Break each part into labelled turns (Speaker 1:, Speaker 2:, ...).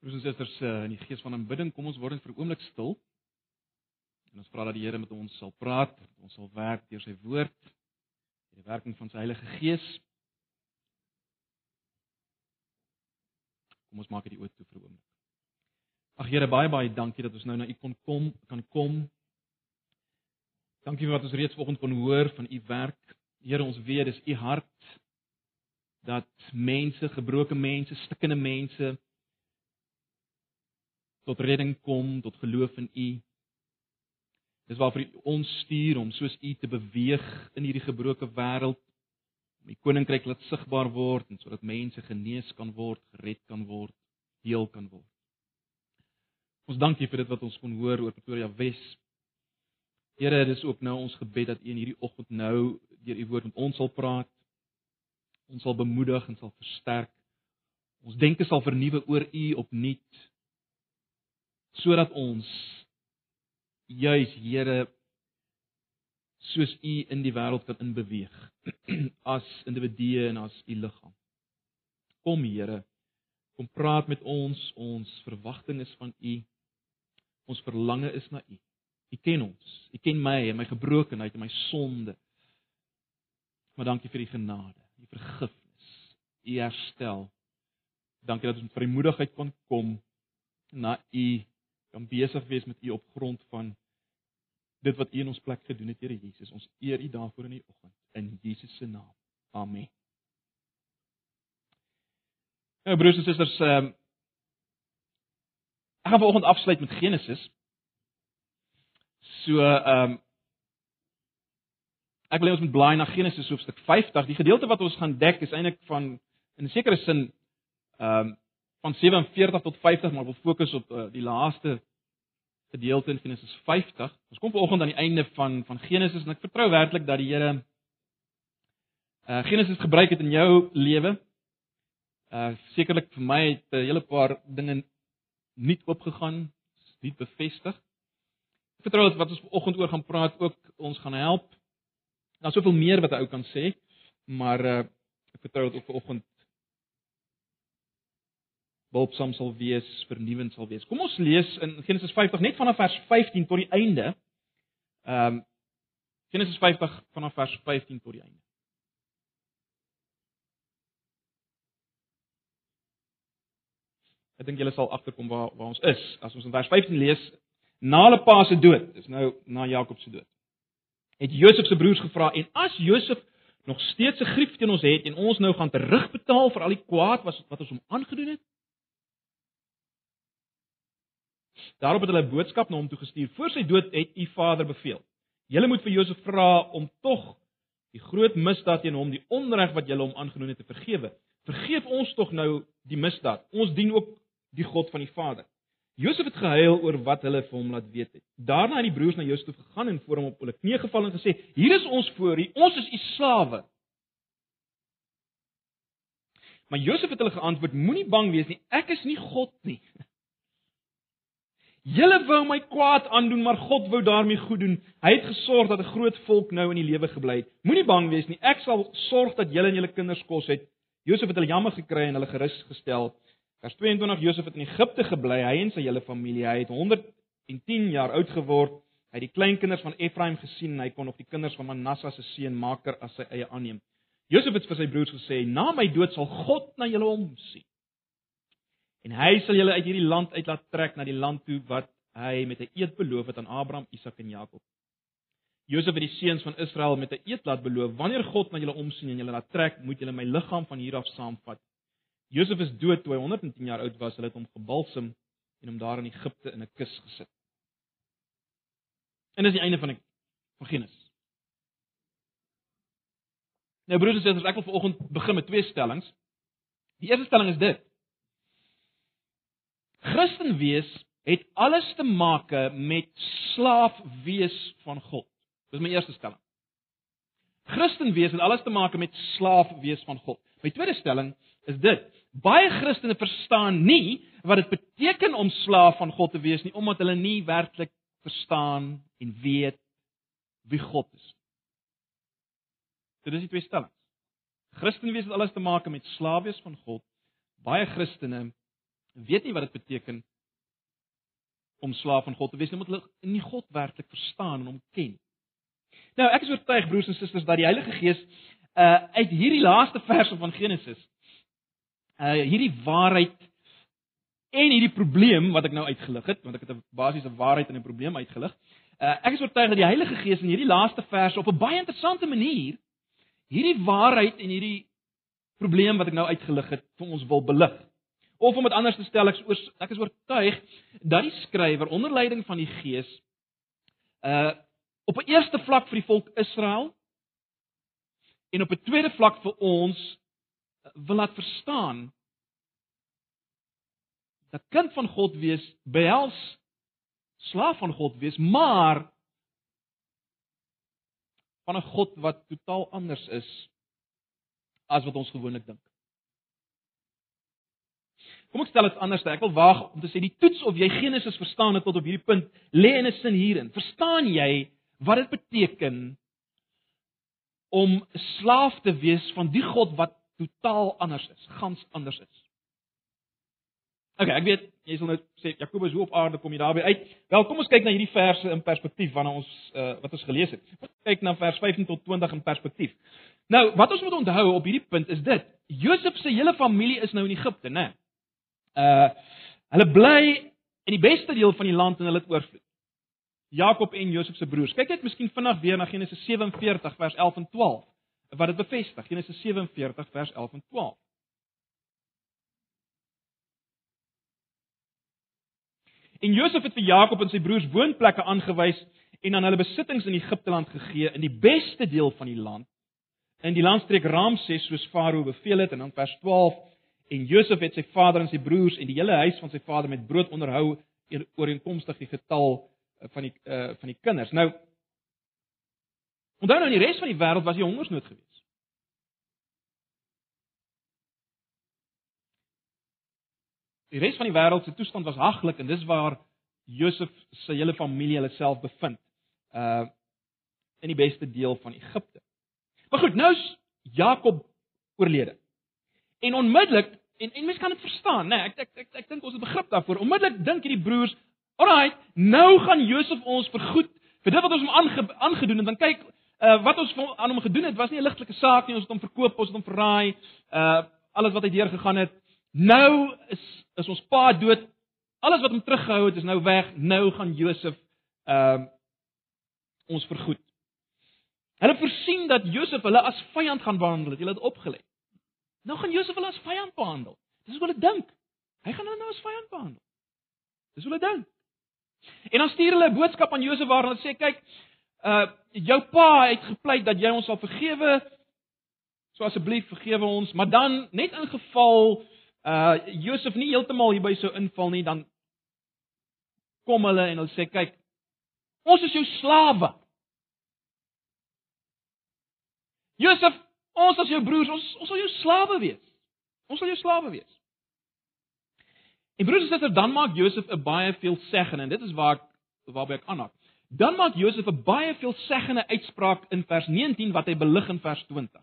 Speaker 1: Broers en susters, eh, in die gees van aanbidding, kom ons word net vir 'n oomblik stil. En ons vra dat die Here met ons sal praat, dat ons sal werk deur sy woord, deur die werking van sy Heilige Gees. Kom ons maak dit oop toe vir 'n oomblik. Ag Here, baie baie dankie dat ons nou na U kon kom, kan kom. Dankie vir wat ons reeds vanoggend kon hoor van U werk. Here, ons weet dis U hart dat mense, gebroke mense, stikkende mense tot redding kom, tot geloof in U. Dis waarvoor U ons stuur om soos U te beweeg in hierdie gebroke wêreld om die koninkryk laat sigbaar word en sodat mense genees kan word, gered kan word, heel kan word. Ons dankie vir dit wat ons kon hoor oor Pretoria Wes. Here, dit is ook nou ons gebed dat U in hierdie oggend nou deur U woord met ons sal praat. Ons sal bemoedig en sal versterk. Ons denke sal vernuwe oor U opnuut sodat ons juis Here soos U in die wêreld kan inbeweeg as individue en as U liggaam. Kom Here, kom praat met ons. Ons verwagting is van U. Ons verlange is na U. U ken ons. U ken my en my gebrokenheid en my sonde. Maar dankie vir U genade, U vergifnis, U herstel. Dankie dat ons met vrymoedigheid kan kom na U kan besig wees met U op grond van dit wat U in ons plek gedoen het, Here Jesus. Ons eer U daarvoor in die oggend in Jesus se naam. Amen. Nou broers en susters, ehm um, ek gaan vanoggend afsluit met Genesis. So ehm um, ek wil ons moet blaai na Genesis hoofstuk 50. Die gedeelte wat ons gaan dek is eintlik van in 'n sekere sin ehm um, van 47 tot 50, maar ek wil fokus op uh, die laaste gedeelte in Genesis 50. Ons kom vanoggend aan die einde van van Genesis en ek vertrou werklik dat die Here uh Genesis gebruik het in jou lewe. Uh sekerlik vir my het 'n hele paar dinge nuut oopgegaan, nuut bevestig. Ek vertrou dat wat ons vanoggend oor gaan praat ook ons gaan help. Daar's soveel meer wat 'n ou kan sê, maar uh ek vertrou dat ook vanoggend bulpsam sal wees, vernuwend sal wees. Kom ons lees in Genesis 50 net vanaf vers 15 tot die einde. Ehm um, Genesis 50 vanaf vers 15 tot die einde. Ek dink julle sal agterkom waar waar ons is as ons in vers 15 lees na hulle pa se dood. Dis nou na Jakob se dood. Het Josef se broers gevra en as Josef nog steeds 'n grief teen ons het en ons nou gaan terugbetaal vir al die kwaad wat wat ons hom aangedoen het, Daarop het hulle 'n boodskap na hom toe gestuur. Voor sy dood het u vader beveel: "Julle moet vir Josef vra om tog die groot misdaad teen hom, die onreg wat julle hom aangedoen het, te vergewe. Vergeef ons tog nou die misdaad. Ons dien ook die God van die Vader." Josef het gehuil oor wat hulle vir hom laat weet het. Daarna het die broers na Josef gegaan en voor hom op hulle knieë geval en gesê: "Hier is ons voor u. Ons is u slawe." Maar Josef het hulle geantwoord: Moenie bang wees nie. Ek is nie God nie. Julle wou my kwaad aandoen, maar God wou daarmee goed doen. Hy het gesorg dat 'n groot volk nou in die lewe gebly het. Moenie bang wees nie. Ek sal sorg dat julle en julle kinders kos het. Josef het hulle jammer gekry en hulle gerus gestel. Vers 22 Josef het in Egipte gebly, hy en sy hele familie. Hy het 110 jaar oud geword. Hy het die kleinkinders van Efraim gesien en hy kon nog die kinders van Manasse se seun Maker as sy eie aanneem. Josef het vir sy broers gesê: "Na my dood sal God na julle omsien." En hy sal julle uit hierdie land uit laat trek na die land toe wat hy met 'n eed beloof het aan Abraham, Isak en Jakob. Josef het die seuns van Israel met 'n eed laat beloof: "Wanneer God na julle omsien en julle laat trek, moet julle my liggaam van hier af saamvat." Josef is dood toe hy 110 jaar oud was. Hulle het hom gebalsem en hom daar in Egipte in 'n kus gesit. En dis die einde van van Genesis. Nou broers en susters, ek wil vanoggend begin met twee stellings. Die eerste stelling is dit: Christen wees het alles te maak met slaaf wees van God. Dis my eerste stelling. Christen wees het alles te maak met slaaf wees van God. My tweede stelling is dit: baie Christene verstaan nie wat dit beteken om slaaf van God te wees nie omdat hulle nie werklik verstaan en weet wie God is. Dit is die twee stellings. Christen wees het alles te maak met slaaf wees van God. Baie Christene weet nie wat dit beteken om slaaf van God te wees nie, omdat hulle nie God werklik verstaan en hom ken. Nou, ek is oortuig broers en susters dat die Heilige Gees uh uit hierdie laaste verse van Genesis uh hierdie waarheid en hierdie probleem wat ek nou uitgelig het, want ek het 'n basiese waarheid en 'n probleem uitgelig. Uh ek is oortuig dat die Heilige Gees in hierdie laaste verse op 'n baie interessante manier hierdie waarheid en hierdie probleem wat ek nou uitgelig het vir ons wil belig. Of om dit anders te stel, ek is oor, ek is oortuig dat die skrywer onder leiding van die Gees uh op 'n eerste vlak vir die volk Israel en op 'n tweede vlak vir ons wil laat verstaan dat kind van God wees behels slaaf van God wees, maar van 'n God wat totaal anders is as wat ons gewoonlik dink. Kom ek stel dit anders, ek wil waag om te sê die toets of jy Genesis verstaan het tot op hierdie punt lê in 'n sin hierin. Verstaan jy wat dit beteken om slaaf te wees van die God wat totaal anders is, gans anders is? Okay, ek weet jy sal nou sê Jakobus hoe op aarde kom jy daarby uit? Wel, kom ons kyk na hierdie verse in perspektief wanneer ons uh, wat ons gelees het. Kom kyk na vers 15 tot 20 in perspektief. Nou, wat ons moet onthou op hierdie punt is dit: Josef se hele familie is nou in Egipte, né? Uh hulle bly in die beste deel van die land en hulle het oorvloed. Jakob en Josef se broers. Kyk net miskien vinnig weer na Genesis 47 vers 11 en 12 wat dit bevestig. Genesis 47 vers 11 en 12. En Josef het vir Jakob en sy broers woonplekke aangewys en aan hulle besittings in Egipte land gegee in die beste deel van die land in die landstreek Ramses soos Farao beveel het en dan vers 12 en Josef het sy vader en sy broers en die hele huis van sy vader met brood onderhou ooreenkomstig die getal eh, van die uh, van die kinders. Nou Onthou nou in die res van die wêreld was die hongersnood gewees. Die res van die wêreld se toestand was haglik en dis waar Josef se hele familie hulle self bevind. Uh in die beste deel van Egipte. Maar goed, nou is Jakob oorlede. En onmiddellik en en mense kan dit verstaan, né? Nee, ek ek ek, ek dink ons het begrip daarvoor. Onmiddellik dink hierdie broers, "Alraai, nou gaan Josef ons vergoed vir dit wat ons hom aange, aangedoen het." Dan kyk, uh wat ons aan hom gedoen het, was nie 'n ligtelike saak nie. Ons het hom verkoop, ons het hom verraai, uh alles wat hy deur gegaan het. Nou is is ons pa dood. Alles wat hom teruggehou het is nou weg. Nou gaan Josef ehm uh, ons vergoed. Hulle voorsien dat Josef hulle as vyand gaan behandel. Hulle het opgelê. Nou gaan Josef hulle as vyand behandel. Dis wat hulle dink. Hy gaan hulle nou as vyand behandel. Dis wat hulle dink. En dan stuur hulle 'n boodskap aan Josef waar hulle sê kyk, uh jou pa het gepleit dat jy ons sal vergewe. So asseblief vergewe ons, maar dan net in geval uh Josef nie heeltemal hierby sou inval nie, dan kom hulle en hulle sê kyk, ons is jou slawe. Josef, ons as jou broers, ons ons sal jou slawe wees. Ons sal jou slawe wees. En broers en susters, dan maak Josef 'n baie veelzeggende en dit is waar ek waarby ek aanhaak. Dan maak Josef 'n baie veelzeggende uitspraak in vers 19 wat hy belig in vers 20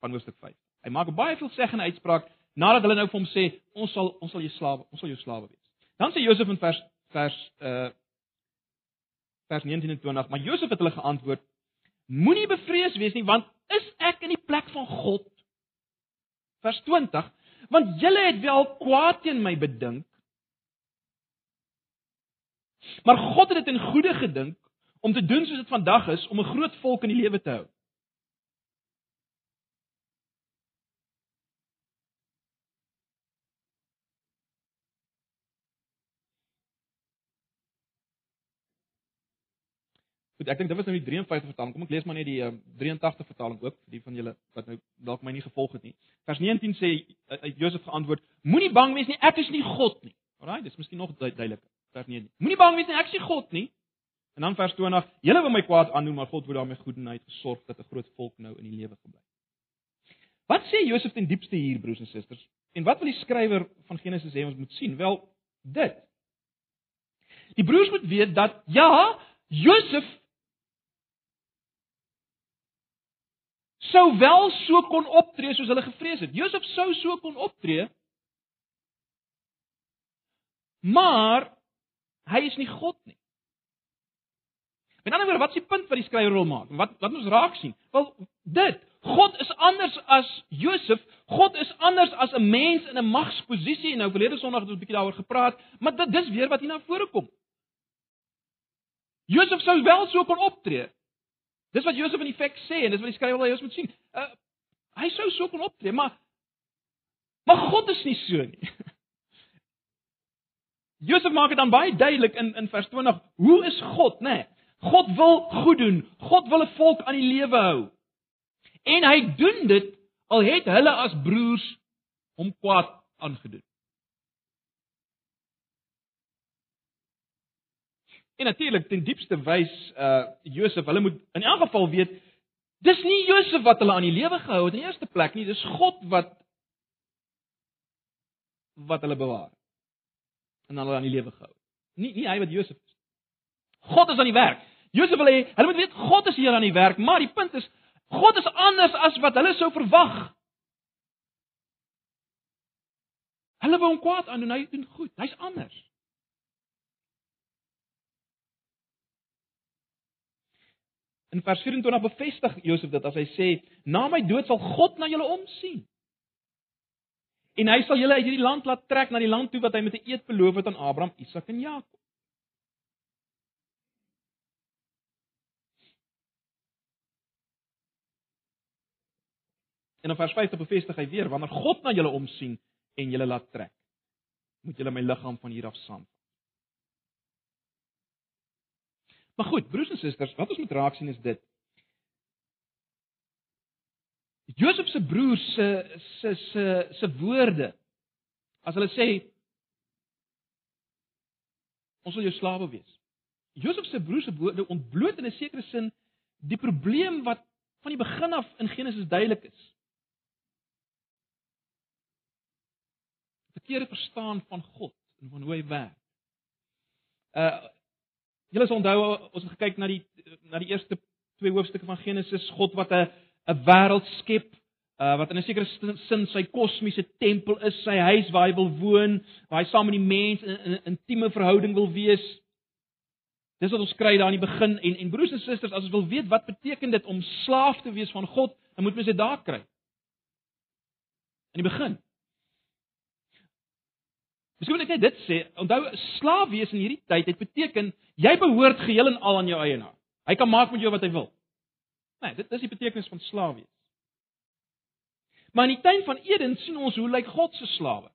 Speaker 1: van hoofstuk 5. Hy maak 'n baie veelzeggende uitspraak nadat hulle nou vir hom sê ons sal ons sal jou slawe, ons sal jou slawe wees. Dan sê Josef in vers vers uh vers 19 en 20, maar Josef het hulle geantwoord: Moenie bevrees wees nie, want is ek in die plek van God? Vers 20, want julle het wel kwaad teen my bedink. Maar God het dit in goeie gedink om te doen soos dit vandag is om 'n groot volk in die lewe te hou. Goed, ek dink dit was nou die 53 vertaling. Kom ek lees maar net die uh, 83 vertaling ook vir die van julle wat nou dalk my nie gevolg het nie. Vers 19 sê uh, Josef geantwoord: Moenie bang wees nie, ek is nie God nie. Alraai, dis miskien nog duideliker. Vers 19. Moenie bang wees nie, ek is nie God nie. En dan vers 20: Julle wil my kwaad aandoen, maar God word daarmee goed en hy het gesorg dat 'n groot volk nou in die lewe gebly. Wat sê Josef ten diepste hier, broers en susters? En wat wil die skrywer van Genesis hê ons moet sien? Wel, dit. Die broers moet weet dat ja, Josef sou wel so kon optree soos hulle gevrees het. Josef sou so kon optree Maar hy is nie God nie. Met ander woorde, wat is die punt wat die skrywer wil maak? Wat wat ons raak sien? Wel, dit, God is anders as Josef. God is anders as 'n mens in 'n magsposisie. Nou verlede Sondag het ons 'n bietjie daaroor gepraat, maar dit dis weer wat hier na vore kom. Josef sou wel so kon optree. Dis wat Josef in effek sê en dis wat die skrywer wil hê ons moet sien. Uh, hy sou so kon optree, maar maar God is nie so nie. Josef maak dit dan baie duidelik in in vers 20. Hoe is God, nê? Nee, God wil goed doen. God wil 'n volk aan die lewe hou. En hy doen dit al het hulle as broers hom kwaad aangedoen. En natuurlik ten diepste wys uh Josef, hulle moet in elk geval weet dis nie Josef wat hulle aan die lewe gehou het in die eerste plek nie, dis God wat wat hulle bewaar en hulle aan die lewe gehou. Nie nie hy wat Josef is. God is aan die werk. Josef wil hê hulle moet weet God is hier aan die werk, maar die punt is God is anders as wat hulle sou verwag. Hulle wou hom kwaad aan doen, hy doen goed. Hy's anders. In vers 24 bevestig Josef dit as hy sê: "Na my dood sal God na julle omsien." En hy sal julle uit hierdie land laat trek na die land toe wat hy met 'n eed beloof het aan Abraham, Isak en Jakob. En in vers 5 bevestig hy weer wanneer God na julle omsien en julle laat trek, moet julle my liggaam van hier af saam. Maar goed, broers en susters, wat ons moet raak sien is dit. Josef se broers se se se se woorde as hulle sê ons wil jou slawe wees. Josef se broers se woorde ontbloot in 'n sekere sin die probleem wat van die begin af in Genesis duidelik is. verkeerde verstaan van God en van hoe hy werk. Uh julle sal onthou ons het gekyk na die na die eerste twee hoofstukke van Genesis, God wat 'n 'n wêreld skep uh wat in 'n sekere sin sy kosmiese tempel is, sy huis waar hy wil woon, waar hy saam met die mens 'n in, in intieme verhouding wil wees. Dis wat ons kry daar in die begin en en broers en susters, as ons wil weet wat beteken dit om slaaf te wees van God, dan moet mens dit daar kry. In die begin. Miskien moet ek net dit sê, onthou slaaf wees in hierdie tyd het beteken jy behoort geheel en al aan jou eienaar. Hy kan maak met jou wat hy wil. Nee, dit is die betekenis van slaaf wees. Maar in die tuin van Eden sien ons hoe lyk God se slawe.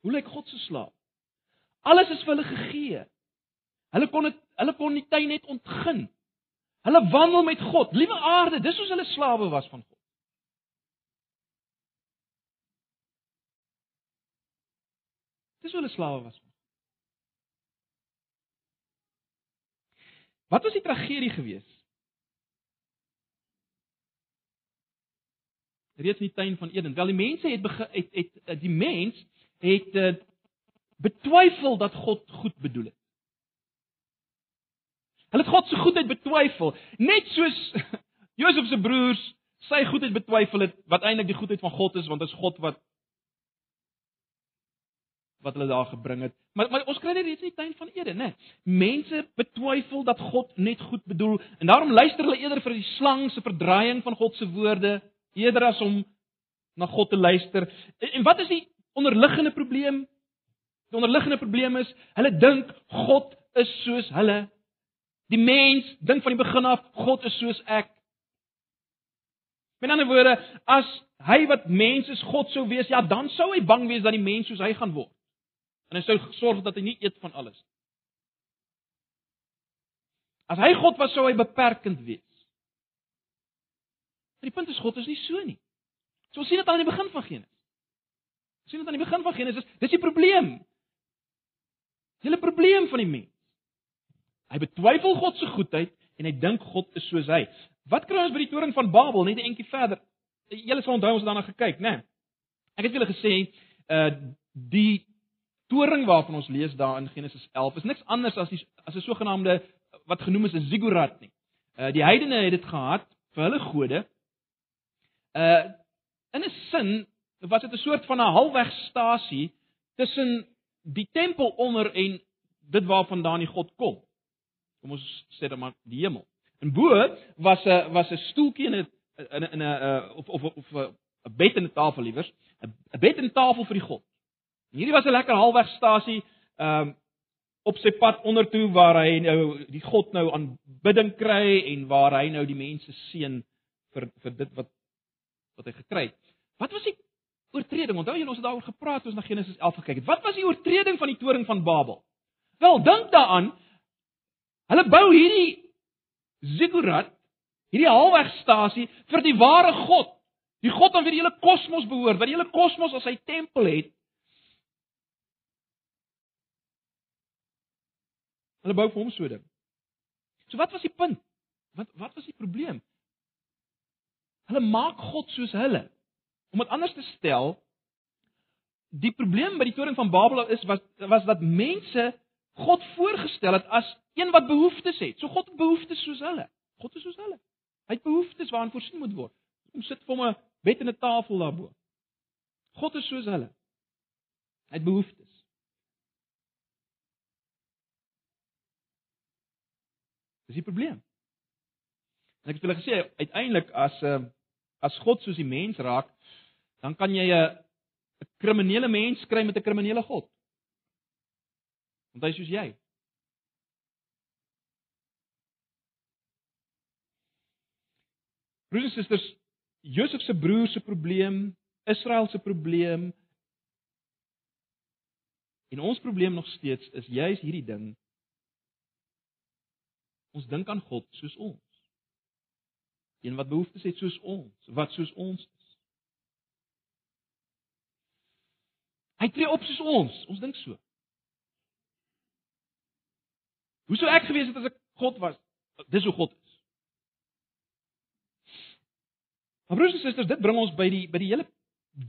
Speaker 1: Hoe lyk God se slaaf? Alles is vir hulle gegee. Hulle kon dit hulle kon die tuin net ontgin. Hulle wandel met God. Liewe aarde, dis hoe hulle slawe was van God. Dis hoe hulle slawe was. Wat was die tragedie geweest? Reeds in die tuin van Eden. Wel die mense het het, het het die mens het uh, betwyfel dat God goed bedoel het. Hulle het God se goedheid betwyfel, net soos Josef se broers sy goedheid betwyfel het wat eintlik die goedheid van God is want dit is God wat wat hulle daar gebring het. Maar maar ons kry dit reeds in die tuin van Eden, né? Mense betwyfel dat God net goed bedoel en daarom luister hulle eerder vir die slang se verdraaiing van God se woorde eerder as om na God te luister. En, en wat is die onderliggende probleem? Die onderliggende probleem is hulle dink God is soos hulle. Die mens dink van die begin af God is soos ek. Met ander woorde, as hy wat mens is God sou wees, ja, dan sou hy bang wees dat die mens soos hy gaan word. En hy sou sorg dat hy nie eet van alles. As hy God was, sou hy beperkend wees. Die punt is God is nie so nie. So ons sien dit aan die begin van Genesis. Ons sien dit aan die begin van Genesis. Dis die probleem. Die hele probleem van die mens. Hy betwyfel God se goedheid en hy dink God is soos hy. Wat kry ons by die toring van Babel net 'n entjie verder? Julle sal onthou ons het daarna gekyk, né? Nee. Ek het julle gesê uh die toring waarvan ons lees daar in Genesis 11 is niks anders as die as 'n sogenaamde wat genoem is 'n ziggurat nie. Uh die heidene het dit gehad vir hulle gode. Uh in 'n sin was dit 'n soort van 'n halfwegstasie tussen die tempel onder en dit waarvandaan die God kom. Kom ons sê dan maar die hemel. En bo was 'n was 'n stoeltjie in 'n in 'n 'n of of of 'n bed en 'n tafel liewers, 'n bed en tafel vir die God. En hierdie was 'n lekker halwegstasie ehm um, op sy pad ondertoe waar hy nou die God nou aanbidding kry en waar hy nou die mense seën vir vir dit wat wat hy gekry het. Wat was die oortreding? Onthou julle ons het daaroor gepraat toe ons na Genesis 11 gekyk het. Wat was die oortreding van die toring van Babel? Wel, dink daaraan. Hulle bou hierdie ziggurat, hierdie halwegstasie vir die ware God. Die God aan wie die hele kosmos behoort, wat die hele kosmos as sy tempel het. Hulle bou vir hom so ding. So wat was die punt? Wat wat was die probleem? Hulle maak God soos hulle. Om dit anders te stel, die probleem by die toring van Babel is was was dat mense God voorgestel het as een wat behoeftes het. So God het behoeftes soos hulle. God is soos hulle. Hy het behoeftes waaraan voorsien moet word. Om sit vir hom 'n bed en 'n tafel daarbo. God is soos hulle. Hy het behoeftes. Dis die probleem. En ek het julle gesê uiteindelik as 'n ehm, as God soos die mens raak, dan kan jy 'n 'n kriminele mens kry met 'n kriminele God. Want hy is soos jy. Broers en susters, Josef se broer se probleem, Israel se probleem en ons probleem nog steeds is juis hierdie ding. Ons dink aan God soos ons een wat behoeftes het soos ons, wat soos ons is. Hy tree op soos ons, ons dink so. Hoe sou ek gewees het as ek God was? Dis hoe God is. Maar broers en susters, dit bring ons by die by die hele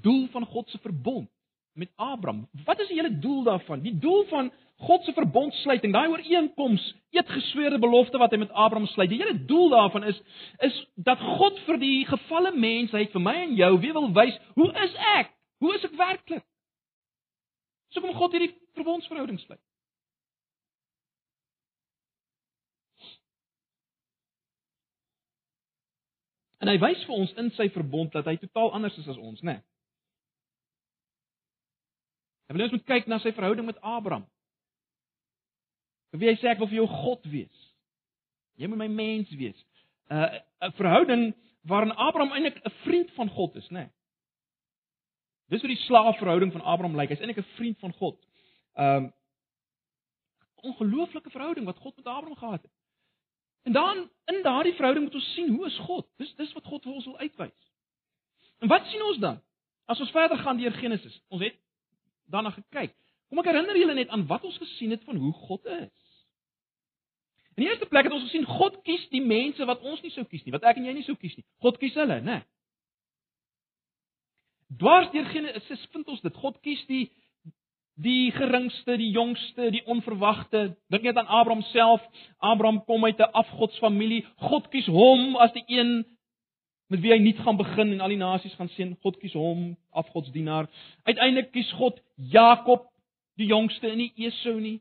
Speaker 1: doel van God se verbond met Abraham. Wat is die hele doel daarvan? Die doel van God se verbondsluiting, daai ooreenkoms, eetgesweerde belofte wat hy met Abraham sluit. Die hele doel daarvan is is dat God vir die gefalle mensheid, vir my en jou, wie wil wys, hoe is ek? Hoe is ek werklik? So kom God hierdie verbondsverhouding sluit. En hy wys vir ons in sy verbond dat hy totaal anders is as ons, né? Nee. Hy wil ons moet kyk na sy verhouding met Abraham. Wie hy sê ek wil vir jou God wees. Jy moet my mens wees. 'n uh, 'n verhouding waarin Abraham eintlik 'n vriend van God is, né? Nee. Dis hoe die slaafverhouding van Abraham lyk. Hy's eintlik 'n vriend van God. Um ongelooflike verhouding wat God met Abraham gehad het. En dan in daardie verhouding moet ons sien hoe is God? Dis dis wat God vir ons wil uitwys. En wat sien ons dan? As ons verder gaan deur Genesis. Ons het daarna gekyk. Kom ek herinner julle net aan wat ons gesien het van hoe God is. In die eerste plek het ons gesien God kies die mense wat ons nie sou kies nie, wat ek en jy nie sou kies nie. God kies hulle, né? Dwars deur Genesis vind ons dit. God kies die die geringste, die jongste, die onverwagte. Dink net aan Abraham self. Abraham kom uit 'n afgodsfamilie. God kies hom as die een met wie hy nie gaan begin en al die nasies gaan sien. God kies hom, afgodsdienaar. Uiteindelik kies God Jakob, die jongste en nie Esau nie.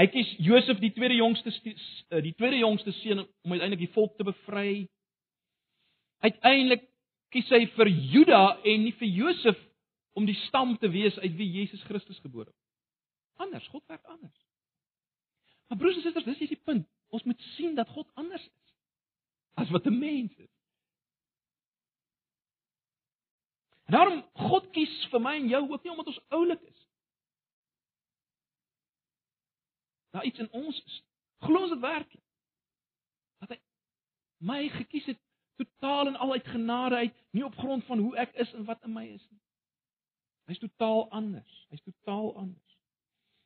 Speaker 1: Hy kies Josef, die tweede jongste eh, die tweede jongste seun om uiteindelik die volk te bevry. Uiteindelik kies hy vir Juda en nie vir Josef om die stam te wees uit wie Jesus Christus gebore is. Anders, God werk anders. Maar broers en susters, dis hier die punt. Ons moet sien dat God anders is as wat 'n mens is. En daarom God kies vir my en jou ook nie omdat ons oulik is. Daar iets in ons is. Glo ons dit werklik? Dat hy my gekies het totaal en al uit genade uit, nie op grond van hoe ek is en wat in my is nie. Hy's totaal anders. Hy's totaal anders.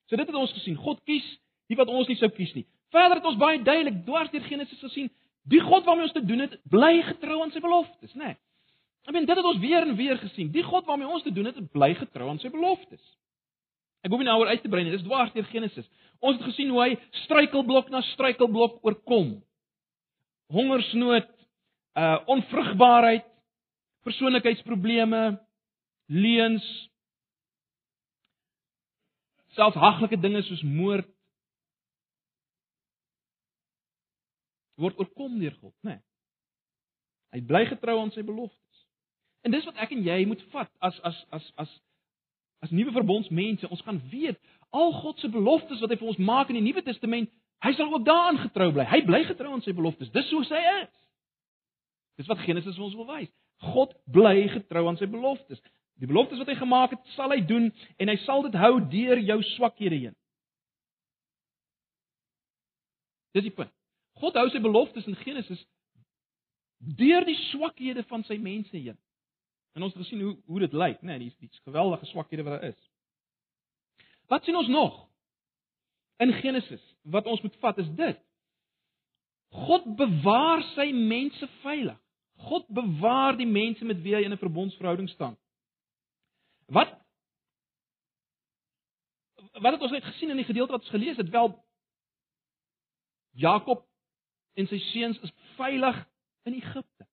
Speaker 1: So dit het ons gesien. God kies die wat ons nie sou kies nie. Verder het ons baie duidelik dwars deur Genesis gesien, Die God waarmee ons te doen het, bly getrou aan sy beloftes, né? Nee. Ek meen dit het ons weer en weer gesien. Die God waarmee ons te doen het, bly getrou aan sy beloftes. Ek hoef nie nou oor uit te brei nie, dis dwars deur Genesis. Ons het gesien hoe hy struikelblok na struikelblok oorkom. Hongersnood, uh onvrugbaarheid, persoonlikheidsprobleme, leuns, selfs haglike dinge soos moord word oorkom deur God, né? Nee. Hy bly getrou aan sy beloftes. En dis wat ek en jy moet vat as as as as as nuwe verbondsmense. Ons gaan weet al God se beloftes wat hy vir ons maak in die Nuwe Testament, hy sal ook daaraan getrou bly. Hy bly getrou aan sy beloftes. Dis hoe hy is. Dis wat Genesis ons wil wys. God bly getrou aan sy beloftes. Die beloftes wat hy gemaak het, sal hy doen en hy sal dit hou deur jou swakhede heen. Dis die punt. God hou sy beloftes in Genesis deur die swakhede van sy mense heen. En ons het gesien hoe hoe dit lyk, né, nee, die, die geweldige swakhede wat daar is. Wat sien ons nog? In Genesis, wat ons moet vat is dit. God bewaar sy mense veilig. God bewaar die mense met wie hy in 'n verbondsverhouding staan. Wat wat het ons net gesien in die gedeelte wat ons gelees het? Wel Jakob en sy seuns is veilig in Egipte.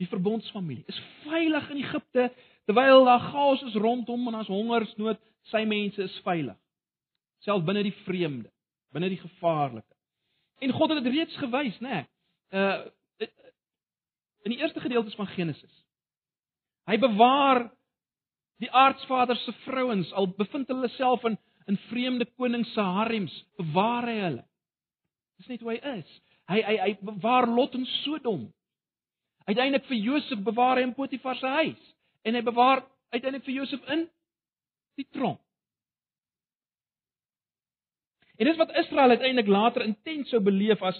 Speaker 1: Die verbondsfamilie is veilig in Egipte terwyl daar chaos is rondom en as hongersnood, sy mense is veilig. Selfs binne die vreemde, binne die gevaarlike. En God het dit reeds gewys, né? Nee, uh in die eerste gedeeltes van Genesis. Hy bewaar die aardsvader se vrouens al bevind hulle self in in vreemde konings se harems, bewaar hy hulle. Dis net hoe hy is. Hy hy hy bewaar Lot in Sodom. Uiteindelik vir Josef bewaar hy in Potifar se huis en hy bewaar uiteindelik vir Josef in die tronk. En dis wat Israel uiteindelik later intens sou beleef as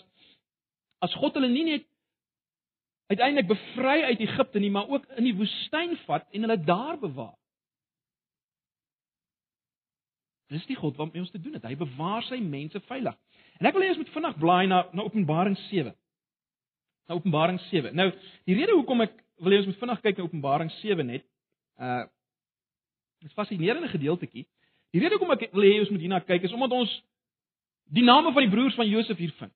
Speaker 1: as God hulle nie net uiteindelik bevry uit Egipte nie, maar ook in die woestyn vat en hulle daar bewaar. Dis die God wat met ons te doen het. Hy bewaar sy mense veilig. En ek wil hê ons moet vinnig blaai na na Openbaring 7. Na Openbaring 7. Nou, die rede hoekom ek wil hê ons moet vinnig kyk na Openbaring 7 net uh is fascinerende gedeeltetjie. Die rede hoekom ek wil hê ons moet hierna kyk is omdat ons die name van die broers van Josef hier vind.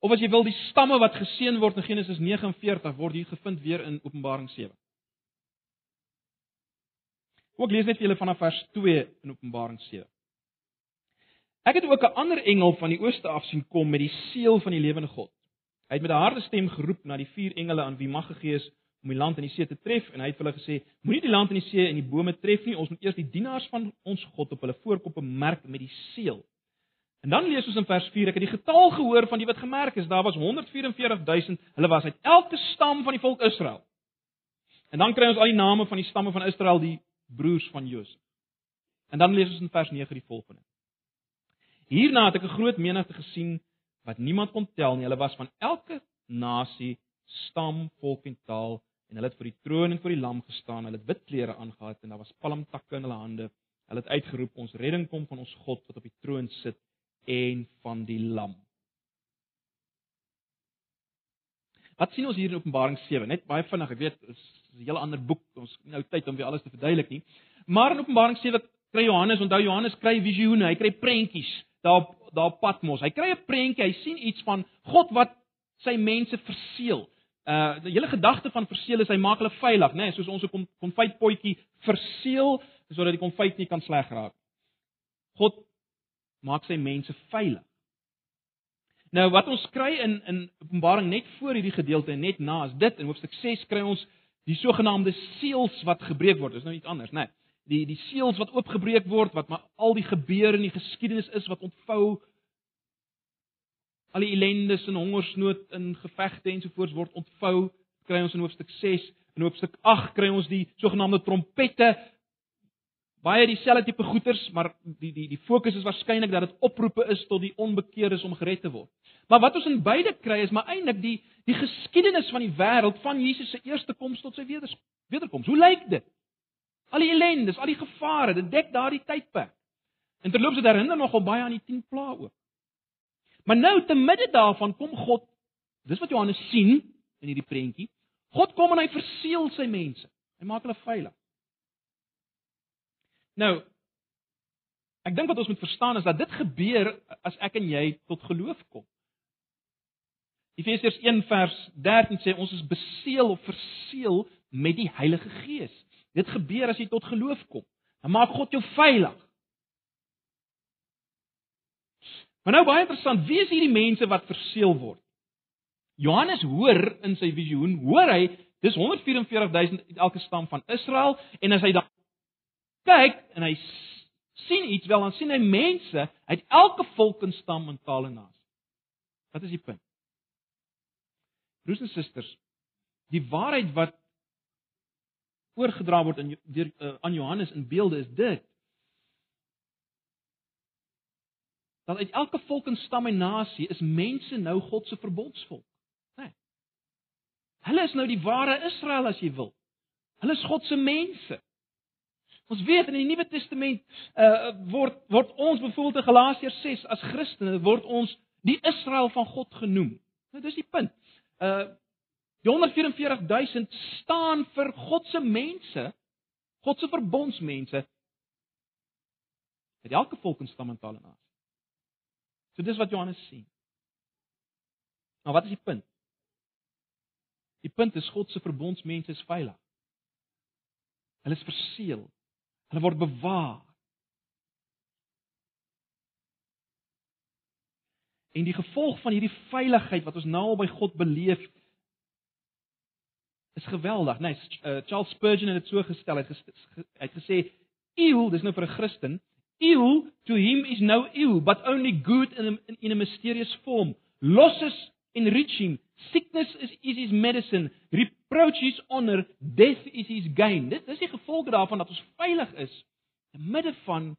Speaker 1: Of as jy wil die stamme wat geseën word in Genesis 49 word hier gevind weer in Openbaring 7. Ook lees net vir julle vanaf vers 2 in Openbaring 7. Ek het ook 'n ander engel van die ooste af sien kom met die seël van die lewende God. Hy het met 'n harde stem geroep na die vier engele aan wie mag gegee is om die land en die see te tref en hy het vir hulle gesê: Moenie die land en die see en die bome tref nie, ons moet eers die dienaars van ons God op hulle voorkoppe merk met die seël. En dan lees ons in vers 4, ek het die getal gehoor van die wat gemerk is, daar was 144000, hulle was uit elke stam van die volk Israel. En dan kry ons al die name van die stamme van Israel, die broers van Josef. En dan lees ons in vers 9 die volgende. Hierna het ek 'n groot menigte gesien wat niemand kon tel nie. Hulle was van elke nasie, stam, volk en taal en hulle het vir die troon en vir die lam gestaan. Hulle het wit klere aangetree en daar was palmtakke in hulle hande. Hulle het uitgeroep: "Ons redding kom van ons God wat op die troon sit en van die lam." Wat sien ons hier in Openbaring 7? Net baie vinnig, ek weet, is 'n hele ander boek. Ons het nou tyd om weer alles te verduidelik nie. Maar in Openbaring 7 kry Johannes, onthou Johannes kry visioene, hy kry prentjies daar daar Patmos. Hy kry 'n prentjie, hy sien iets van God wat sy mense verseël. Uh die hele gedagte van verseël is hy maak hulle veilig, né, nee, soos ons 'n konfytpotjie verseël sodat die konfyt nie kan sleg raak. God maak sy mense veilig. Nou wat ons kry in in Openbaring net voor hierdie gedeelte en net na is dit in hoofstuk 6 kry ons die sogenaamde seels wat gebreek word. Dis nou iets anders, né? Nee, die die seels wat oopgebreek word wat maar al die gebeure in die geskiedenis is wat ontvou al die ellendes en hongersnood in gevegte ensovoorts word ontvou kry ons in hoofstuk 6 in hoofstuk 8 kry ons die sogenaamde trompette baie dieselfde tipe goeters, maar die die die fokus is waarskynlik dat dit oproepe is tot die onbekeerdes om gered te word. Maar wat ons in beide kry is maar eintlik die die geskiedenis van die wêreld van Jesus se eerste koms tot sy wederkoms. Hoe lyk dit? Al die ellendes, al die gevare, dit dek daardie tydperk. En terloops dit herinner nogal baie aan die 10 plaae ook. Maar nou te midde daarvan kom God. Dis wat Johannes sien in hierdie prentjie. God kom en hy verseël sy mense. Hy maak hulle veilig. Nou ek dink wat ons moet verstaan is dat dit gebeur as ek en jy tot geloof kom. Efesiërs 1 vers 13 sê ons is beseël of verseël met die Heilige Gees. Dit gebeur as jy tot geloof kom. dan maak God jou veilig. Maar nou baie interessant, wie is hierdie mense wat verseël word? Johannes hoor in sy visioen, hoor hy, dis 144000 uit elke stam van Israel en as hy dan kyk en hy sien iets wel, dan sien hy mense uit elke volk en stam en taal en nasie. Wat is die punt? Broers en susters, die waarheid wat oorgedra word in deur uh, aan Johannes in beelde is dit dat uit elke volk en stam en nasie is mense nou God se verbondsvolk. Né? Nee. Hulle is nou die ware Israel as jy wil. Hulle is God se mense. Ons weet in die Nuwe Testament uh word word ons byvoorbeeld in Galasiërs 6 as Christene word ons die Israel van God genoem. Nou dis die punt. Uh die 144000 staan vir God se mense, God se verbondsmense. Uit elke volk en stam en taal en nasie. So dis wat Johannes sien. Nou wat is die punt? Die punt is God se verbondsmense is veilig. Hulle is verseël. Hulle word bewaar. En die gevolg van hierdie veiligheid wat ons nou al by God beleef is geweldig. Nee, Charles Spurgeon het dit so gestel, hy het gesê eeu, dis nou vir 'n Christen, Ill to him is no ill, but only good in a, in a mysterious form. Losses enrich him. Sickness is, is his medicine. Reproach is honor. Death is his gain. Dit is die gevolg daarvan dat ons veilig is te midde van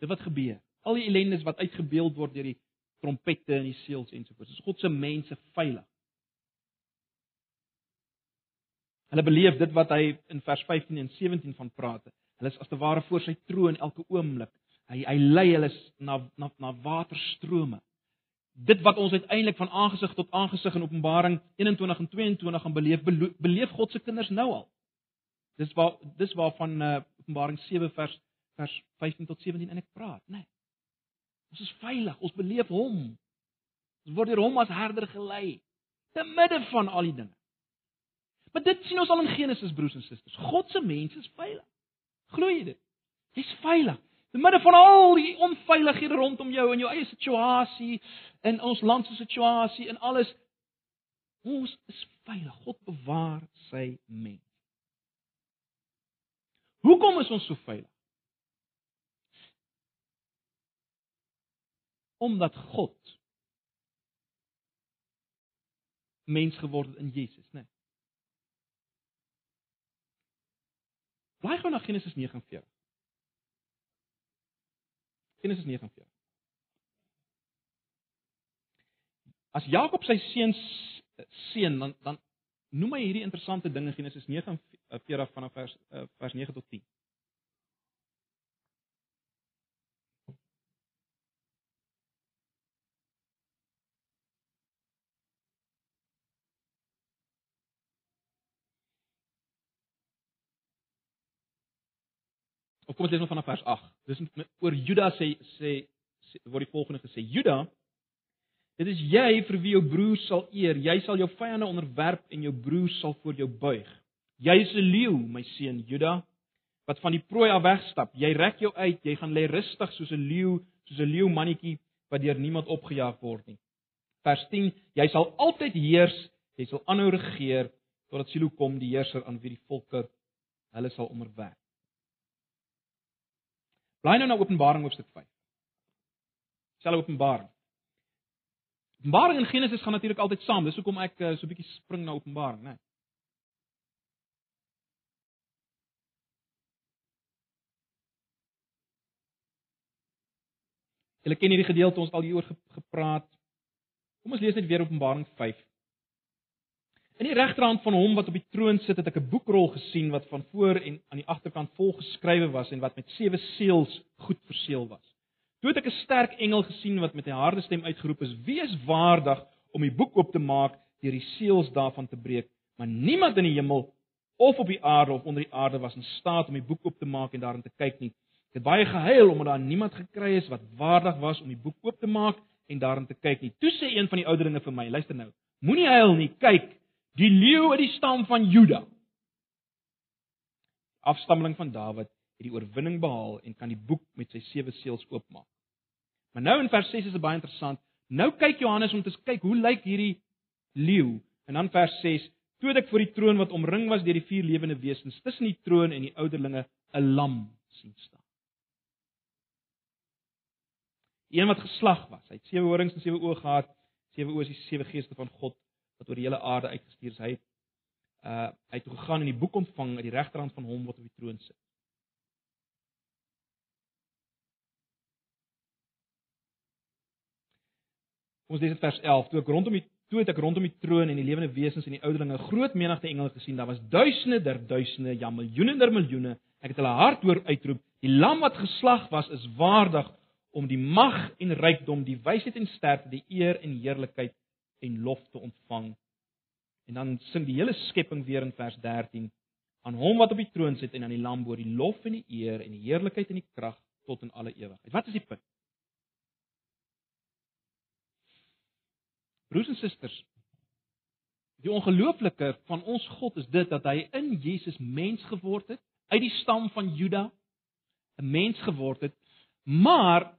Speaker 1: dit wat gebeur. Al die ellendes wat uitgebeeld word deur die trompette en die seels ensovoorts. Dis God se mense veilig. Hulle beleef dit wat hy in vers 15 en 17 van praat. Hulle is as te ware voor sy troon elke oomblik. Hy hy lei hulle na na na waterstrome. Dit wat ons uiteindelik van aangesig tot aangesig in Openbaring 21 en 22 gaan beleef, beleef God se kinders nou al. Dis waar dis waarvan uh, Openbaring 7 vers vers 15 tot 17 en ek praat, né? Nee. Ons is veilig, ons beleef hom. Ons word deur hom as herder gelei te midde van al die dinge. Maar dit sien ons al in Genesis broers en susters. God se mense is veilig. Glo jy dit? Jy's veilig. Te midde van al die onveilighede rondom jou en jou eie situasie en ons land se situasie en alles ons is veilig. God bewaar sy mens. Hoekom is ons so veilig? Omdat God mens geword het in Jesus, né? Nee. Blaai gou na Genesis 49. Genesis 49. As Jakob sy seuns seën dan dan noem hy hierdie interessante dinge Genesis 49 vanaf vers uh, vers 9 tot 10. Kom ons lees nog vanaf vers 8. Dis oor Juda sê sê word die volgende gesê: Juda, dit is jy vir wie jou broer sal eer. Jy sal jou vyande onderwerp en jou broer sal voor jou buig. Jy is 'n leeu, my seun Juda, wat van die prooi af wegstap. Jy rek jou uit, jy gaan lê rustig soos 'n leeu, soos 'n leeu mannetjie wat deur niemand opgejaag word nie. Vers 10: Jy sal altyd heers, jy sal aanhou regeer totdat Silo kom, die heerser aan wie die volke hulle sal onderwerp. Blaai nou na Openbaring hoofstuk 5. Selfe Openbaring. Openbaring en Genesis gaan natuurlik altyd saam. Dis hoekom ek uh, so 'n bietjie spring na Openbaring, né? Nee. Julle ken hierdie gedeelte ons al hieroor gepraat. Kom ons lees net weer Openbaring 5. In die regterhand van hom wat op die troon sit, het ek 'n boekrol gesien wat van voor en aan die agterkant vol geskrywe was en wat met sewe seels goed verseël was. Toe het ek 'n sterk engel gesien wat met 'n harde stem uitgeroep het: "Wie is waardig om die boek oop te maak deur die seels daarvan te breek?" Maar niemand in die hemel of op die aarde of onder die aarde was in staat om die boek oop te maak en daarin te kyk nie. Ek het baie gehuil omdat daar niemand gekry is wat waardig was om die boek oop te maak en daarin te kyk nie. Toe sê een van die ouderlinge vir my: "Luister nou, moenie huil nie, kyk." Die leeu uit die stam van Juda. Afstammeling van Dawid het die oorwinning behaal en kan die boek met sy sewe seels oopmaak. Maar nou in vers 6 is dit baie interessant. Nou kyk Johannes om te kyk hoe lyk hierdie leeu en dan vers 6 Toe ek voor die troon wat omring was deur die vier lewende wesens tussen die troon en die ouderlinge 'n lam sien staan. Een wat geslag was. Hy het sewe horings en sewe oë gehad. Sewe oë is die sewe geeste van God wat oor die hele aarde uitgestuur is. Hy het uh hy het toe gegaan en die boek ontvang uit die regterhand van hom wat op die troon sit. Ons lees dit vers 11. Toe ek rondom die toe het ek rondom die troon en die lewende wesens en die ouderlinge 'n groot menigte engele gesien. Daar was duisende der duisende, ja miljoene der miljoene. Ek het hulle hard hoor uitroep: "Die lam wat geslag was, is waardig om die mag en rykdom, die wysheid en sterkte, die eer en heerlikheid en lof te ontvang." En dan sing die hele skepping weer in vers 13: "Aan hom wat op die troon sit en aan die lam behoort die lof en die eer en die heerlikheid en die krag tot in alle ewigheid." Wat is die punt? Broers en susters, die ongelooflike van ons God is dit dat hy in Jesus mens geword het, uit die stam van Juda 'n mens geword het, maar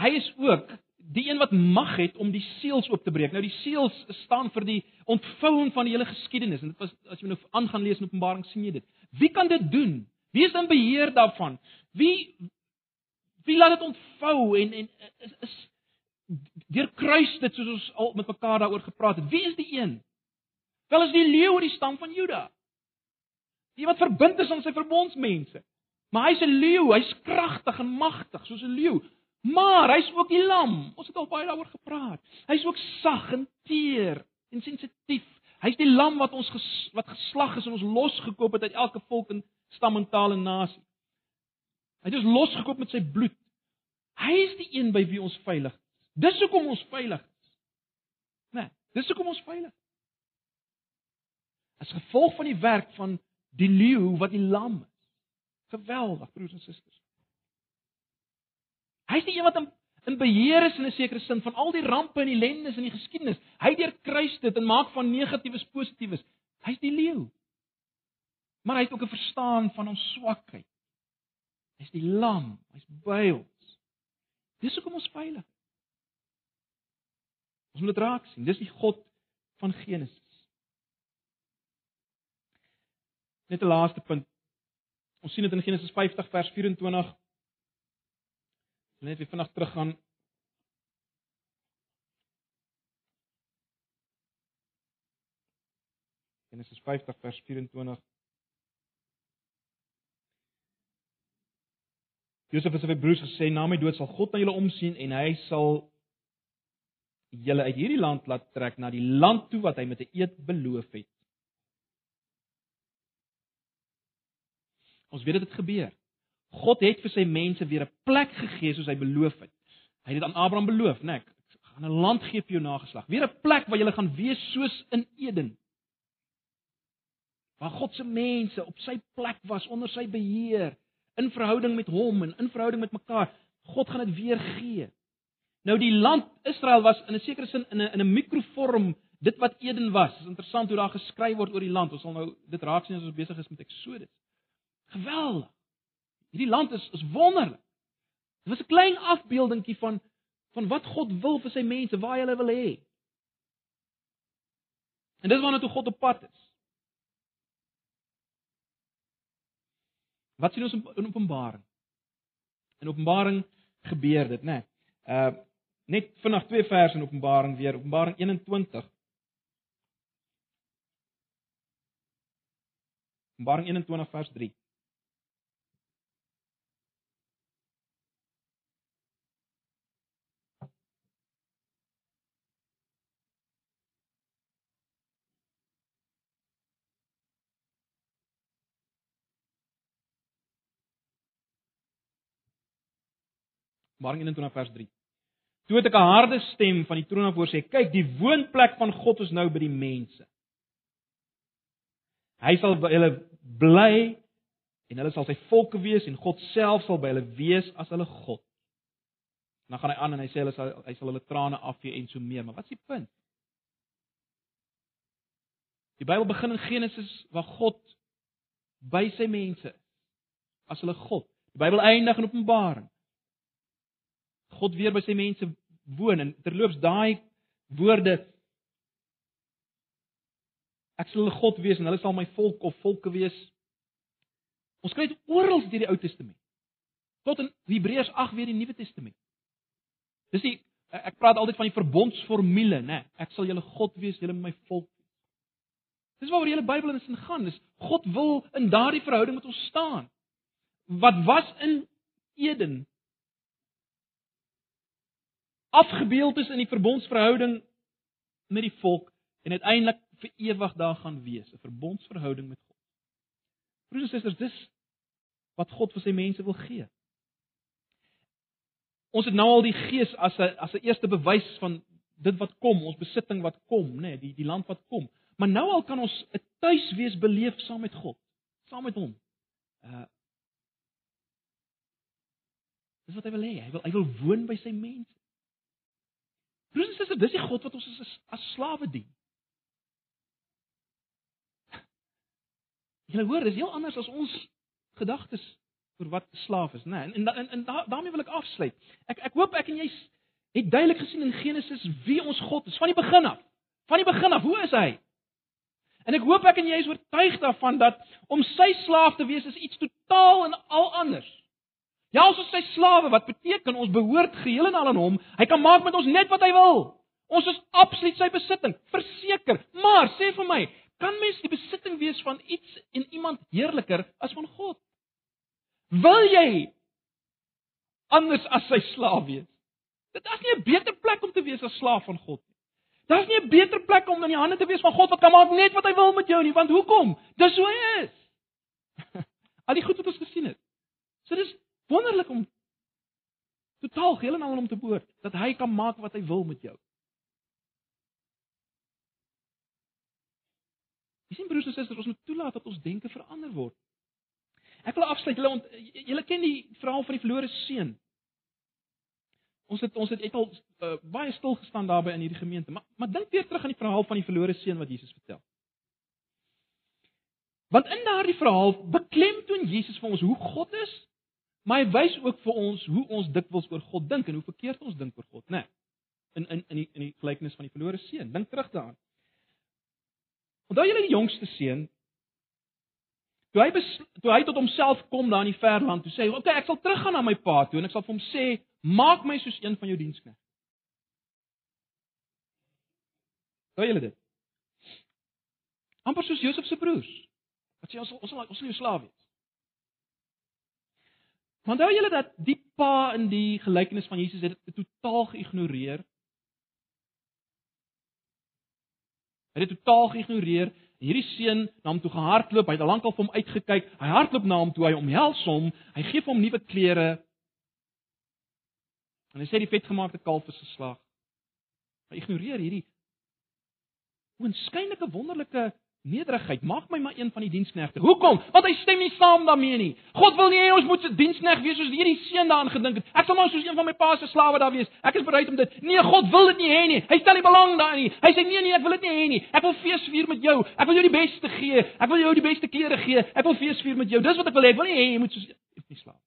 Speaker 1: hy is ook die een wat mag het om die seels oop te breek. Nou die seels staan vir die ontvouing van die hele geskiedenis en dit was as jy nou aangaan lees in Openbaring sien jy dit. Wie kan dit doen? Wie is in beheer daarvan? Wie wie laat dit ontvou en en is, is deur kruis dit soos ons al met mekaar daaroor gepraat het. Wie is die een? Wel is die leeu uit die stam van Juda. Die wat verbind is aan sy verbondsmense. Maar hy's 'n leeu, hy's kragtig en magtig soos 'n leeu. Maar hy's ook die lam. Ons het al baie daaroor gepraat. Hy's ook sag en teer en sensitief. Hy's die lam wat ons ges, wat geslag is en ons losgekoop het uit elke volk en stam en taal en nasie. Hy het ons losgekoop met sy bloed. Hy is die een by wie ons veilig Dis hoekom ons veilig is. Né? Nee, dis hoekom ons veilig is. As gevolg van die werk van die leeu wat die lam is. Geweldig, broers en susters. Hy is die een wat in, in beheer is in 'n sekere sin van al die rampe en ellendes in die geskiedenis. Hy deurkruis dit en maak van negatiefes positiefes. Hy's die leeu. Maar hy het ook 'n verstaan van ons swakheid. Hy's die lam, hy's by ons. Dis hoekom ons veilig is. Ons moet dit raak sien. Dis die God van Genesis. Net 'n laaste punt. Ons sien dit in Genesis 50 vers 24. Net weer vinnig teruggaan. Genesis 50 vers 24. Josef het sy broers gesê: "Na my dood sal God na julle omsien en hy sal julle uit hierdie land laat trek na die land toe wat hy met 'n eed beloof het. Ons weet dit het gebeur. God het vir sy mense weer 'n plek gegee soos hy beloof het. Hy het dit aan Abraham beloof, né? Ek gaan 'n land gee vir jou nageslag. Weer 'n plek waar jy gaan wees soos in Eden. Waar God se mense op sy plek was onder sy beheer, in verhouding met hom en in verhouding met mekaar. God gaan dit weer gee. Nou die land Israel was in 'n sekere sin in 'n in 'n mikrovorm dit wat Eden was. Dit is interessant hoe daar geskryf word oor die land. Ons sal nou dit raak sien as ons besig is met Eksodus. Geweldig. Hierdie land is is wonderlik. Dit was 'n klein afbeeldingkie van van wat God wil vir sy mense, waar hy hulle wil hê. En dis waarna toe God op pad is. Wat sien ons in Openbaring? In Openbaring gebeur dit, né? Nee. Uh Net vinnig twee verse in Openbaring weer, Openbaring 21. Openbaring 21 vers 3. Openbaring 21 vers 3. Toe het ek 'n harde stem van die troon af hoor sê: "Kyk, die woonplek van God is nou by die mense. Hy sal by hulle bly en hulle sal sy volke wees en God self sal by hulle wees as hulle God." Dan gaan hy aan en hy sê hulle sal hy sal hulle trane afvee en so meer, maar wat is die punt? Die Bybel begin in Genesis waar God by sy mense is as hulle God. Die Bybel eindig in Openbaring. God weer by sy mense woon en terloops daai woorde Ek sal hulle God wees en hulle sal my volk of volke wees. Ons kry dit oral deur die Ou Testament. Tot in Hebreërs 8 weer die Nuwe Testament. Dis die ek praat altyd van die verbondsformule, né? Ek sal julle God wees, julle my volk. Dis waaroor die hele Bybel in gaan. Dis God wil in daardie verhouding met ons staan. Wat was in Eden afgebeeld is in die verbondsverhouding met die volk en uiteindelik vir ewig daar gaan wees, 'n verbondsverhouding met God. Broers en susters, dis wat God vir sy mense wil gee. Ons het nou al die Gees as 'n as 'n eerste bewys van dit wat kom, ons besitting wat kom, nê, nee, die die land wat kom. Maar nou al kan ons 'n tuiswees beleef saam met God, saam met hom. Uh Dis wat hy wil hê. Hy wil hy wil woon by sy mense. Broers en susters, dis die God wat ons as as slawe dien. Jy hoor, dis heel anders as ons gedagtes oor wat slaaf is, né? Nee, en en, en da, daarmee wil ek afsluit. Ek ek hoop ek en jy het duidelik gesien in Genesis wie ons God is van die begin af. Van die begin af, hoe is hy? En ek hoop ek en jy is oortuig daarvan dat om sy slaaf te wees is iets totaal en al anders. Ja, ons is sy slawe, wat beteken ons behoort geheel en al aan hom. Hy kan maak met ons net wat hy wil. Ons is absoluut sy besitting, verseker. Maar sê vir my, Kan mens die besitting wees van iets en iemand heerliker as van God? Wil jy anders as sy slaaf wees? Dit is nie 'n beter plek om te wees as slaaf van God nie. Daar's nie 'n beter plek om in die hande te wees van God wat kan maak net wat hy wil met jou nie, want hoekom? Dis hoe hy is. Al die goed wat ons gesien het. So dis wonderlik om totaal geheel en al om te behoort dat hy kan maak wat hy wil met jou. Jy sien broers en susters, ons moet toelaat dat ons denke verander word. Ek wil afsluit. Julle julle ken die verhaal van die verlore seun. Ons het ons het net al uh, baie stil gestaan daarby in hierdie gemeente, maar maar dink weer terug aan die verhaal van die verlore seun wat Jesus vertel. Want in daardie verhaal beklemtoon Jesus vir ons hoe God is, maar hy wys ook vir ons hoe ons dikwels oor God dink en hoe verkeerd ons dink oor God, né? Nee, in in in die in die gelykenis van die verlore seun. Dink terug daaraan. Onthou julle die jongste seun? Toe hy toe hy tot homself kom daar in die ver land, toe sê hy, "Oké, okay, ek sal teruggaan na my pa toe en ek sal vir hom sê, maak my soos een van jou diensknegte." Hoor julle dit? amper soos Josef se broers. Wat sê ons ons sal ons sal jou slaaf wees. Onthou julle dat die pa in die gelykenis van Jesus het dit totaal geïgnoreer Hy het dit totaal geïgnoreer. Hierdie seun na hom toe gehardloop. Hy het al lank al vir hom uitgekyk. Hy hardloop na hom toe. Hy omhels hom. Hy gee vir hom nuwe klere. En hy sê die vetgemaakte kalf is geslag. Hy ignoreer hierdie oënskynlike wonderlike Nederigheid, maak my maar een van die diensknegte. Hoekom? Want hy stem nie saam daarmee nie. God wil nie hê ons moet se dienskneg wees soos hierdie seun daarin gedink het. Ek sal maar soos een van my pa se slawe daar wees. Ek is bereid om dit. Nee, God wil dit nie hê nie. Hy stel nie belang daarin nie. Hy sê nee nee, ek wil dit nie hê nie. Ek wil fees vier met jou. Ek wil jou die beste gee. Ek wil jou die beste klere gee. Ek wil fees vier met jou. Dis wat ek wil hê. Ek wil nie hê jy moet soos nie slaaf.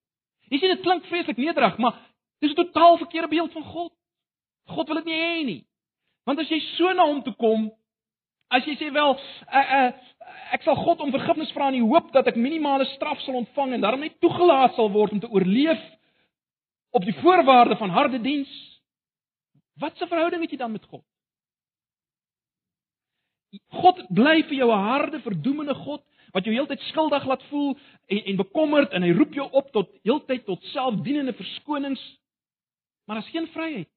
Speaker 1: Jy sien dit klink vreeslik nederig, maar dis 'n totaal verkeerde beeld van God. God wil dit nie hê nie. Want as jy so na hom toe kom, As jy sê wel, uh, uh, ek sal God om vergifnis vra in die hoop dat ek minimale straf sal ontvang en daarom net toegelaat sal word om te oorleef op die voorwaarde van harde diens. Wat 'n verhouding het jy dan met God? God bly vir jou 'n harde, verdoemende God wat jou heeltyd skuldig laat voel en en bekommerd en hy roep jou op tot heeltyd tot selfdienende verskonings. Maar daar's geen vryheid.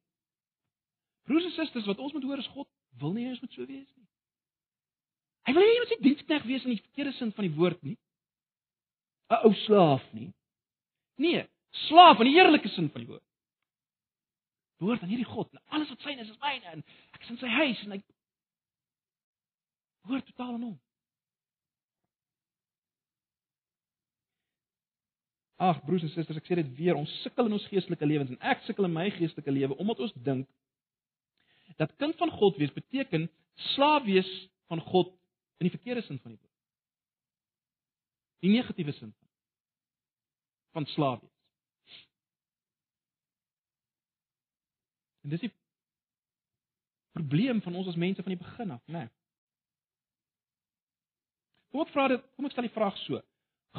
Speaker 1: Broers en susters, wat ons moet hoor is God wil nie hê ons moet so wees nie. Hy wil nie jy moet sy dienskneg wees in die verkeerde sin van die woord nie. 'n Ou slaaf nie. Nee, slaaf in die eerlike sin van die woord. Behoort aan hierdie God en alles wat syne is is myne en ek is in sy huis en hy behoort totaal aan hom. Ag broers en susters, ek sê dit weer, ons sukkel in ons geestelike lewens en ek sukkel in my geestelike lewe omdat ons dink dat kind van God wees beteken slaaf wees van God in die verkeerde sin van die woord. Die negatiewe sin van slaaf wees. En dis die probleem van ons as mense van die begin af, né? Nee. Kom ek vra dit, kom ek stel die vraag so.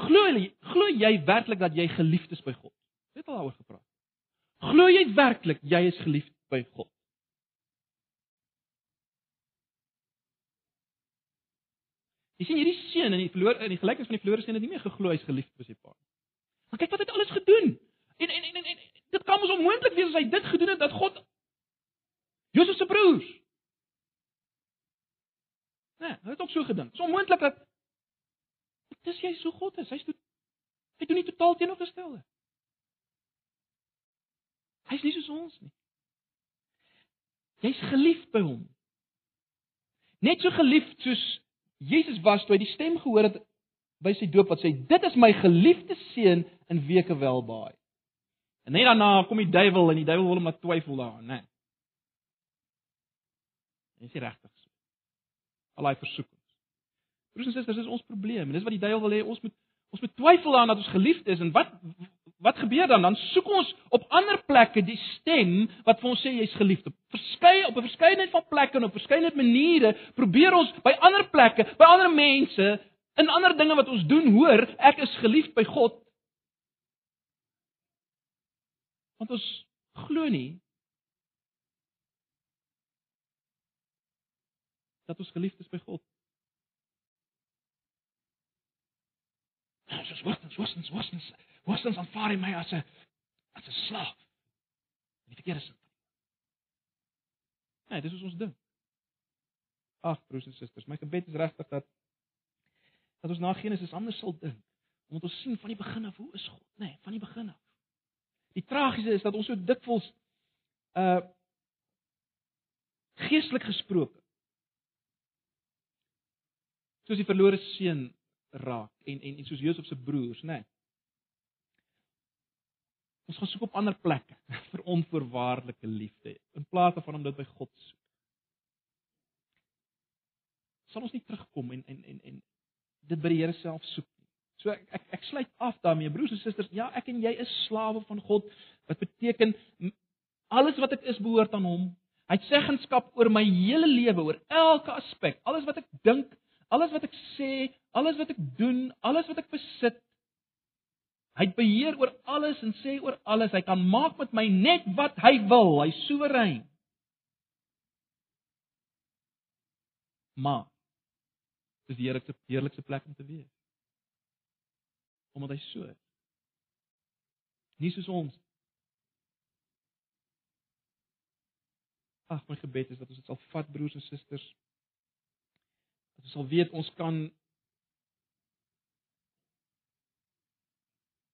Speaker 1: Glo jy glo jy werklik dat jy geliefd is by God? Het al daaroor gepraat. Glo jy werklik jy is geliefd by God? Jy sien hierdie seun in die verloor in die gelykenis van die verlore seun het nie meer geglo hy's geliefd by sy pa nie. Maar kyk wat hy alles gedoen. En en en, en, en dit kan mos onmoontlik wees as hy dit gedoen het dat God Josef se broers. Nee, hy het ook so gedink. Dit is onmoontlik dat dis jy so God is. Hy's hy doen nie totaal teenoorgestelde. Hy's nie soos ons nie. Jy's geliefd by hom. Net so geliefd soos Jesus was toe hy die stem gehoor het by sy doop wat sê dit is my geliefde seun in wie ek welbaai. En net daarna kom die duiwel en die duiwel wil hom laat twyfel daaraan, né? Dis nie regtig so. Al daai versoekings. Broers en susters, dis ons probleem en dis wat die duiwel wil hê ons moet ons moet twyfel aan dat ons geliefd is en wat wat gebeur dan? Dan soek ons op ander plekke die stem wat vir ons sê jy's geliefd. Verskeie op 'n verskeidenheid van plekke en op verskeidenheid maniere probeer ons by ander plekke, by ander mense, in ander dinge wat ons doen, hoor ek is geliefd by God. Want ons glo nie dat ons geliefd is by God. Ons word ons word ons ons aanvaar my as 'n as 'n slaaf. Nie verkeerde sin. Nee, dis ons dink. Ag broers en susters, my gebed is regtig dat dat ons na Genesis anders sal dink. Omdat ons sien van die begin af hoe is God, nê, nee, van die begin af. Die tragiese is dat ons so dikwels uh geestelik gesproke soos die verlore seun raak en en en soos Josef se broers, né? Nee. Ons gaan soek op ander plekke vir onvoorwaardelike liefde in plaas daarvan om dit by God soek. Sal ons nie terugkom en en en en dit by die Here self soek nie. So ek ek, ek sluit af daarmee, broers en susters, ja, ek en jy is slawe van God. Wat beteken alles wat ek is behoort aan hom. Hy het seggenskap oor my hele lewe, oor elke aspek. Alles wat ek dink, alles wat ek sê, alles wat ek doen, alles wat ek besit. Hy het beheer oor alles en sê oor alles. Hy kan maak met my net wat hy wil. Hy's soewerein. Maar dis die heerlikste heerlikste plek om te wees. Omdat hy so is. Nie soos ons. Ag, my gebed is dat ons dit sal vat broers en susters. Dat ons sal weet ons kan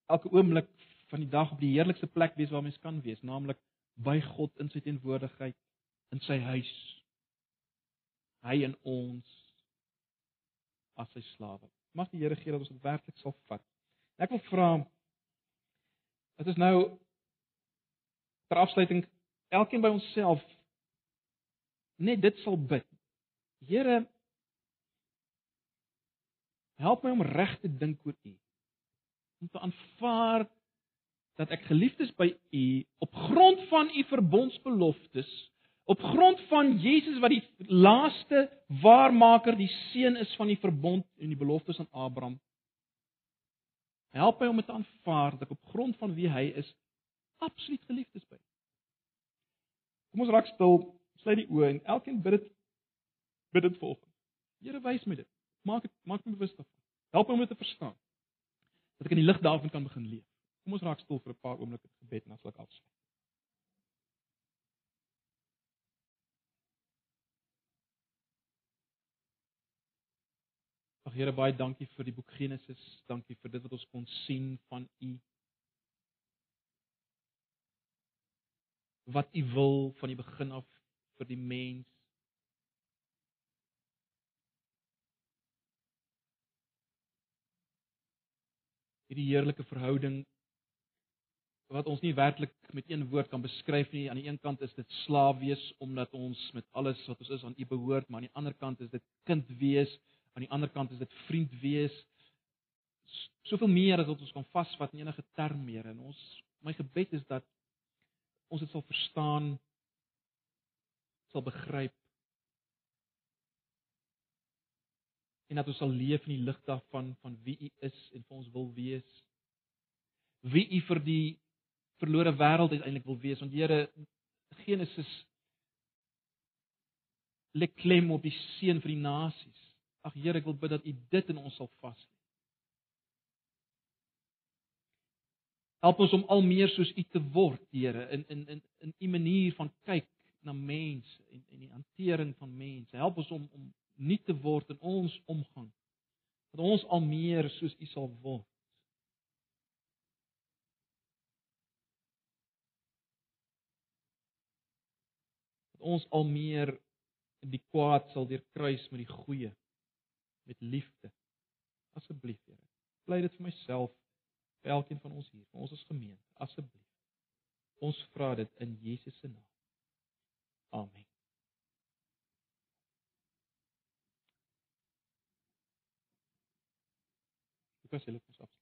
Speaker 1: elke oomblik van die dag op die heerlikste plek wees waar mens kan wees, naamlik by God in sy teenwoordigheid in sy huis. Hy en ons as sy slawe. Mag die Here gee dat ons dit werklik sal vat. Ek wil vra Dit is nou ter afsluiting elkeen by onsself net dit sal bid. Here help my om reg te dink oor U om te aanvaar dat ek geliefd is by U op grond van U verbondsbeloftes, op grond van Jesus wat die laaste waarmaker, die seun is van die verbond en die beloftes aan Abraham. Help my om dit aanvaar dat ek op grond van wie hy is absoluut geliefd is by. Kom ons raak stil, sluit die oë en elkeen bid dit bid dit volgens. Here wys my dit. Maak dit maak my bewus daarvan. Help my om dit te verstaan dat ek in die lig daarvan kan begin leef. Kom ons raak stil vir 'n paar oomblikke gebed en dan sal ek afsluit. Ag Here, baie dankie vir die boek Genesis. Dankie vir dit wat ons kon sien van U. Wat U wil van die begin af vir die mens hierdie heerlike verhouding wat ons nie werklik met een woord kan beskryf nie. Aan die een kant is dit slaaf wees omdat ons met alles wat ons is aan U behoort, maar aan die ander kant is dit kind wees, aan die ander kant is dit vriend wees. Soveel meer as wat ons kan vasvat in enige term meer en ons my gebed is dat ons dit sal verstaan sal begryp en dat ons sal leef in die lig daarvan van wie U is en vir ons wil wees. Wie U vir die verlore wêreld uiteindelik wil wees want Here Genesis lê klem op die seën vir die nasies. Ag Here, ek wil bid dat U dit in ons sal vas lê. Help ons om al meer soos U te word, Here, in in in in U manier van kyk na mense en en die hantering van mense. Help ons om om nie te word in ons omgang. Dat ons al meer soos U sal word. Dat ons al meer die kwaad sal deurkruis met die goeie met liefde. Asseblief, Here. Bly dit vir myself vir elkeen van ons hier, vir ons as gemeente, asseblief. Ons vra dit in Jesus se naam. Amen. Ek was hulle kos af.